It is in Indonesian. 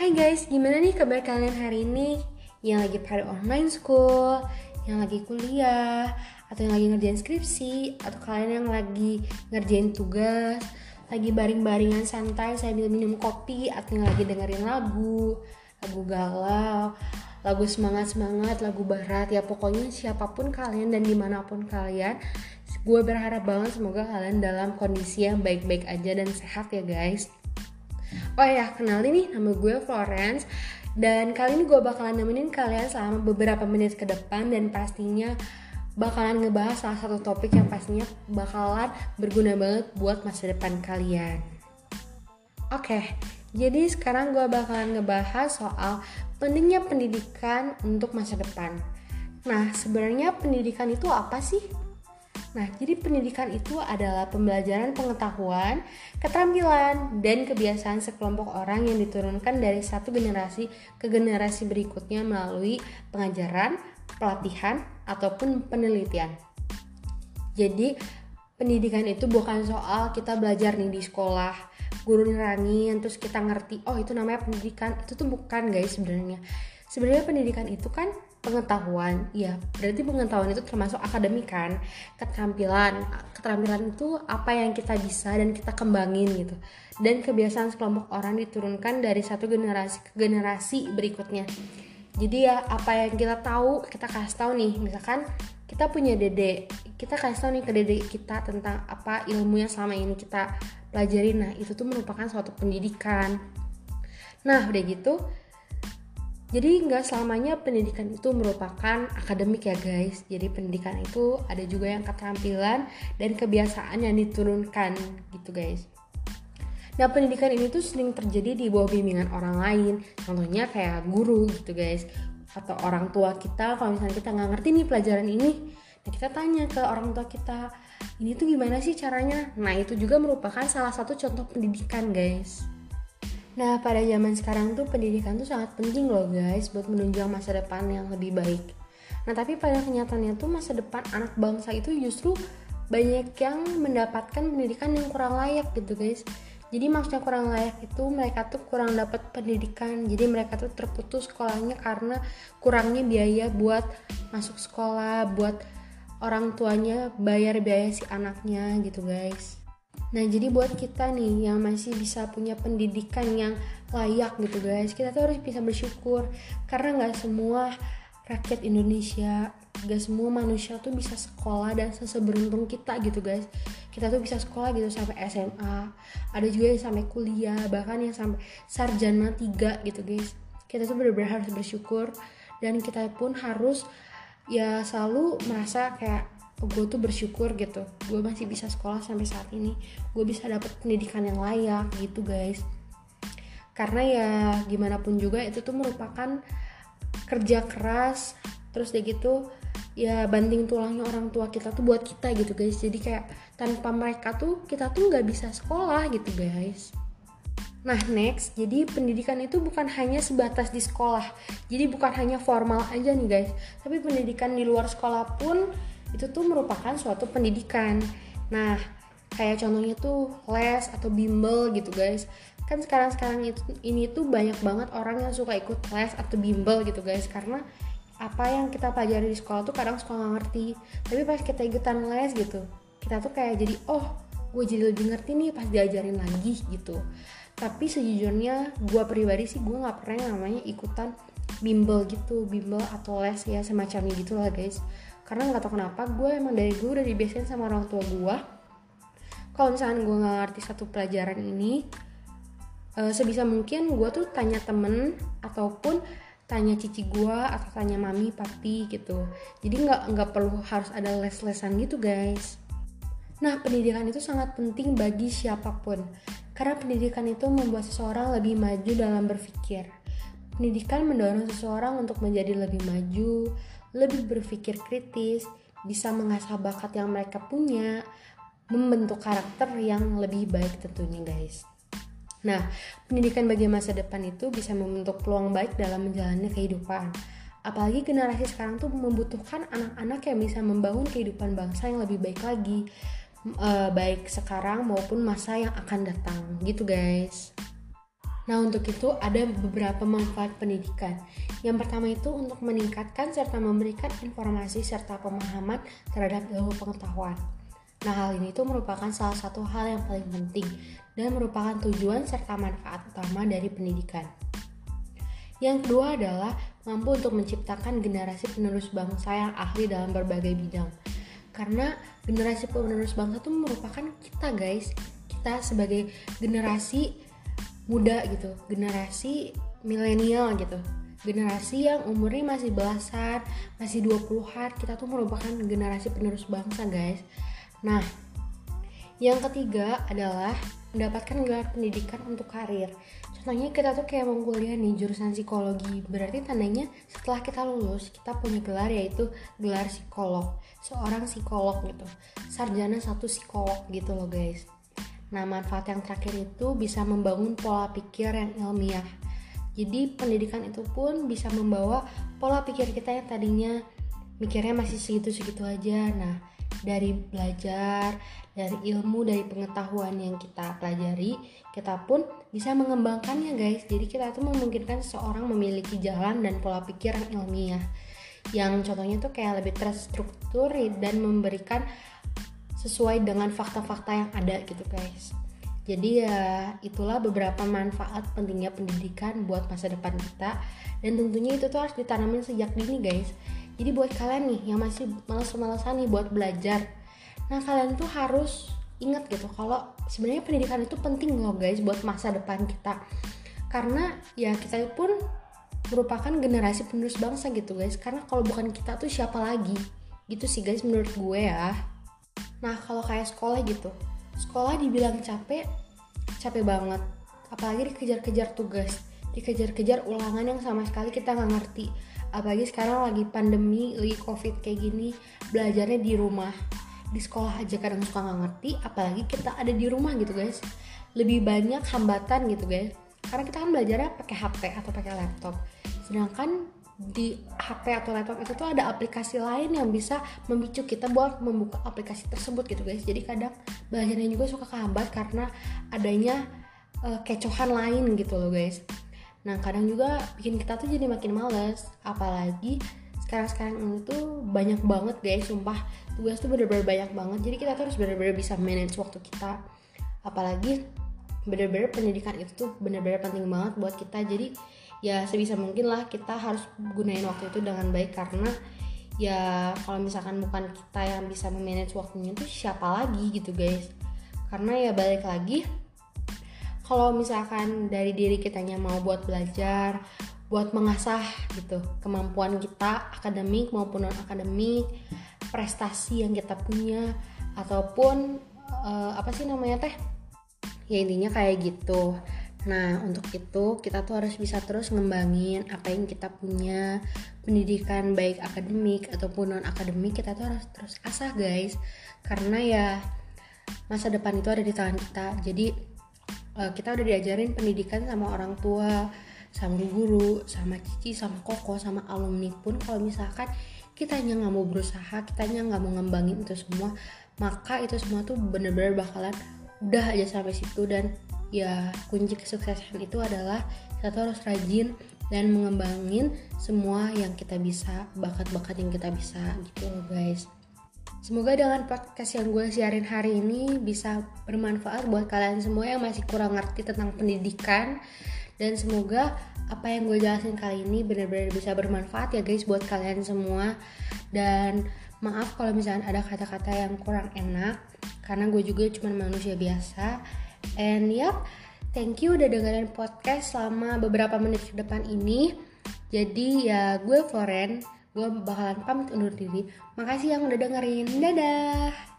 Hai guys, gimana nih kabar kalian hari ini? Yang lagi pada online school, yang lagi kuliah, atau yang lagi ngerjain skripsi, atau kalian yang lagi ngerjain tugas, lagi baring-baringan santai sambil minum kopi, atau yang lagi dengerin lagu, lagu galau, lagu semangat-semangat, lagu barat, ya pokoknya siapa pun kalian dan di mana pun kalian, gue berharap banget semoga kalian dalam kondisi yang baik-baik aja dan sehat ya guys. Oh ya, kenalin nih nama gue Florence dan kali ini gue bakalan nemenin kalian selama beberapa menit ke depan dan pastinya bakalan ngebahas salah satu topik yang pastinya bakalan berguna banget buat masa depan kalian. Oke, jadi sekarang gue bakalan ngebahas soal pentingnya pendidikan untuk masa depan. Nah, sebenarnya pendidikan itu apa sih? Nah, jadi pendidikan itu adalah pembelajaran pengetahuan, keterampilan, dan kebiasaan sekelompok orang yang diturunkan dari satu generasi ke generasi berikutnya melalui pengajaran, pelatihan, ataupun penelitian. Jadi, pendidikan itu bukan soal kita belajar nih di sekolah, guru nerangin, terus kita ngerti, oh itu namanya pendidikan. Itu tuh bukan guys sebenarnya. Sebenarnya pendidikan itu kan pengetahuan ya berarti pengetahuan itu termasuk akademik kan? Keterampilan keterampilan itu apa yang kita bisa dan kita kembangin gitu. Dan kebiasaan sekelompok orang diturunkan dari satu generasi ke generasi berikutnya. Jadi ya apa yang kita tahu kita kasih tahu nih. Misalkan kita punya dede kita kasih tahu nih ke dede kita tentang apa ilmu yang selama ini kita pelajari. Nah itu tuh merupakan suatu pendidikan. Nah udah gitu jadi nggak selamanya pendidikan itu merupakan akademik ya guys. Jadi pendidikan itu ada juga yang keterampilan dan kebiasaan yang diturunkan gitu guys. Nah pendidikan ini tuh sering terjadi di bawah bimbingan orang lain. Contohnya kayak guru gitu guys. Atau orang tua kita kalau misalnya kita nggak ngerti nih pelajaran ini. Nah kita tanya ke orang tua kita, ini tuh gimana sih caranya? Nah itu juga merupakan salah satu contoh pendidikan guys. Nah, pada zaman sekarang tuh pendidikan tuh sangat penting loh guys buat menunjang masa depan yang lebih baik. Nah, tapi pada kenyataannya tuh masa depan anak bangsa itu justru banyak yang mendapatkan pendidikan yang kurang layak gitu guys. Jadi maksudnya kurang layak itu mereka tuh kurang dapat pendidikan. Jadi mereka tuh terputus sekolahnya karena kurangnya biaya buat masuk sekolah, buat orang tuanya bayar biaya si anaknya gitu guys. Nah jadi buat kita nih yang masih bisa punya pendidikan yang layak gitu guys Kita tuh harus bisa bersyukur. Karena gak semua rakyat Indonesia Gak semua manusia tuh bisa sekolah dan seseberuntung kita gitu guys. Kita tuh bisa sekolah gitu sampai SMA Ada juga yang sampai kuliah Bahkan yang sampai sarjana 3 gitu guys. Kita tuh bener-bener harus bersyukur Dan kita pun harus ya selalu merasa kayak gue tuh bersyukur gitu. Gue masih bisa sekolah sampai saat ini. Gue bisa dapet pendidikan yang layak gitu guys. Karena ya gimana pun juga itu tuh merupakan kerja keras. Terus deh gitu ya banting tulangnya orang tua kita tuh buat kita gitu guys. Jadi kayak tanpa mereka tuh kita tuh nggak bisa sekolah gitu guys. Nah next, jadi pendidikan itu bukan hanya sebatas di sekolah. Jadi bukan hanya formal aja nih guys. Tapi pendidikan di luar sekolah pun itu tuh merupakan suatu pendidikan. Nah kayak contohnya tuh les atau bimbel gitu guys. Kan sekarang-sekarang itu ini tuh banyak banget orang yang suka ikut les atau bimbel gitu guys. Karena apa yang kita pelajari di sekolah tuh kadang suka nggak ngerti. Tapi pas kita ikutan les gitu kita tuh kayak jadi oh gue jadi lebih ngerti nih pas diajarin lagi gitu. Tapi sejujurnya gue pribadi sih gue nggak pernah yang namanya ikutan bimbel gitu bimbel atau les ya semacamnya gitu lah guys. Karena nggak tau kenapa gue emang dari gue udah dibiasain sama orang tua gue kalau misalnya gue nggak ngerti satu pelajaran ini uh, sebisa mungkin gue tuh tanya temen ataupun tanya cici gue atau tanya mami papi gitu. Jadi nggak nggak perlu harus ada les-lesan gitu guys. Nah pendidikan itu sangat penting bagi siapa pun. Karena pendidikan itu membuat seseorang lebih maju dalam berpikir pendidikan mendorong seseorang untuk menjadi lebih maju lebih berpikir kritis, bisa mengasah bakat yang mereka punya, membentuk karakter yang lebih baik tentunya guys. Nah, pendidikan bagi masa depan itu bisa membentuk peluang baik dalam menjalani kehidupan. Apalagi generasi sekarang tuh membutuhkan anak-anak yang bisa membangun kehidupan bangsa yang lebih baik lagi, e, baik sekarang maupun masa yang akan datang, gitu guys. Nah, untuk itu ada beberapa manfaat pendidikan. Yang pertama itu untuk meningkatkan serta memberikan informasi serta pemahaman terhadap ilmu pengetahuan. Nah, hal ini itu merupakan salah satu hal yang paling penting dan merupakan tujuan serta manfaat utama dari pendidikan. Yang kedua adalah mampu untuk menciptakan generasi penerus bangsa yang ahli dalam berbagai bidang. Karena generasi penerus bangsa itu merupakan kita guys, kita sebagai generasi muda gitu generasi milenial gitu. Generasi yang umurnya masih belasan masih 20-an kita tuh merupakan generasi penerus bangsa guys. Nah yang ketiga adalah mendapatkan gelar pendidikan untuk karir. Contohnya kita tuh kayak mau kuliah nih jurusan psikologi. Berarti tandanya setelah kita lulus kita punya gelar yaitu gelar psikolog. Seorang psikolog gitu. Sarjana satu psikolog gitu loh guys Nah, manfaat yang terakhir itu bisa membangun pola pikir yang ilmiah. Jadi, pendidikan itu pun bisa membawa pola pikir kita yang tadinya mikirnya masih segitu-segitu aja. Nah, dari belajar, dari ilmu, dari pengetahuan yang kita pelajari, kita pun bisa mengembangkannya, guys. Jadi, kita tuh memungkinkan seseorang memiliki jalan dan pola pikir yang ilmiah. Yang contohnya tuh kayak lebih terstruktur dan memberikan sesuai dengan fakta-fakta yang ada gitu guys. Jadi ya itulah beberapa manfaat pentingnya pendidikan buat masa depan kita. Dan tentunya itu tuh harus ditanamin sejak dini guys. Jadi buat kalian nih yang masih males-malesan nih buat belajar nah kalian tuh harus ingat gitu kalau sebenarnya pendidikan itu penting loh guys buat masa depan kita. Karena ya kita pun merupakan generasi penerus bangsa gitu guys. Karena kalau bukan kita tuh siapa lagi? Gitu sih guys menurut gue ya Nah kalau kayak sekolah gitu, sekolah dibilang capek, capek banget. Apalagi dikejar-kejar tugas, dikejar-kejar ulangan yang sama sekali kita nggak ngerti. Apalagi sekarang lagi pandemi, lagi covid kayak gini, belajarnya di rumah. Di sekolah aja kadang suka nggak ngerti, apalagi kita ada di rumah gitu guys. Lebih banyak hambatan gitu guys. Karena kita kan belajarnya pakai HP atau pakai laptop. Sedangkan di HP atau laptop itu tuh ada aplikasi lain yang bisa memicu kita buat membuka aplikasi tersebut gitu guys. Jadi kadang belajarnya juga suka kehambat karena adanya uh, kecohan lain gitu loh guys. Nah kadang juga bikin kita tuh jadi makin males. Apalagi sekarang-sekarang ini tuh banyak banget guys. Sumpah tugas tuh bener-bener banyak banget. Jadi kita tuh harus bener-bener bisa manage waktu kita. Apalagi bener-bener pendidikan itu tuh bener-bener penting banget buat kita. Jadi ya sebisa mungkin lah kita harus gunain waktu itu dengan baik karena ya kalau misalkan bukan kita yang bisa memanage waktunya itu siapa lagi gitu guys. Karena ya balik lagi kalau misalkan dari diri kitanya mau buat belajar buat mengasah gitu kemampuan kita akademik maupun non akademik prestasi yang kita punya ataupun uh, apa sih namanya teh? Ya intinya kayak gitu Nah, untuk itu kita tuh harus bisa terus ngembangin apa yang kita punya, pendidikan baik akademik ataupun non akademik kita tuh harus terus asah guys. Karena ya masa depan itu ada di tangan kita. Jadi uh, kita udah diajarin pendidikan sama orang tua, sama guru, sama cici, sama koko, sama alumni pun kalau misalkan kita nggak mau berusaha, kita nggak mau ngembangin itu semua, maka itu semua tuh bener-bener bakalan udah aja sampai situ dan ya kunci kesuksesan itu adalah kita harus rajin dan mengembangin semua yang kita bisa bakat-bakat yang kita bisa gitu loh guys. Semoga dengan podcast yang gue siarin hari ini bisa bermanfaat buat kalian semua yang masih kurang ngerti tentang pendidikan. Dan semoga apa yang gue jelasin kali ini benar-benar bisa bermanfaat ya guys buat kalian semua. Dan maaf kalau misalnya ada kata-kata yang kurang enak karena gue juga cuma manusia biasa And yep, thank you udah dengerin podcast selama beberapa menit ke depan ini. Jadi ya gue Floren, gue bakalan pamit undur diri. Makasih yang udah dengerin. Dadah.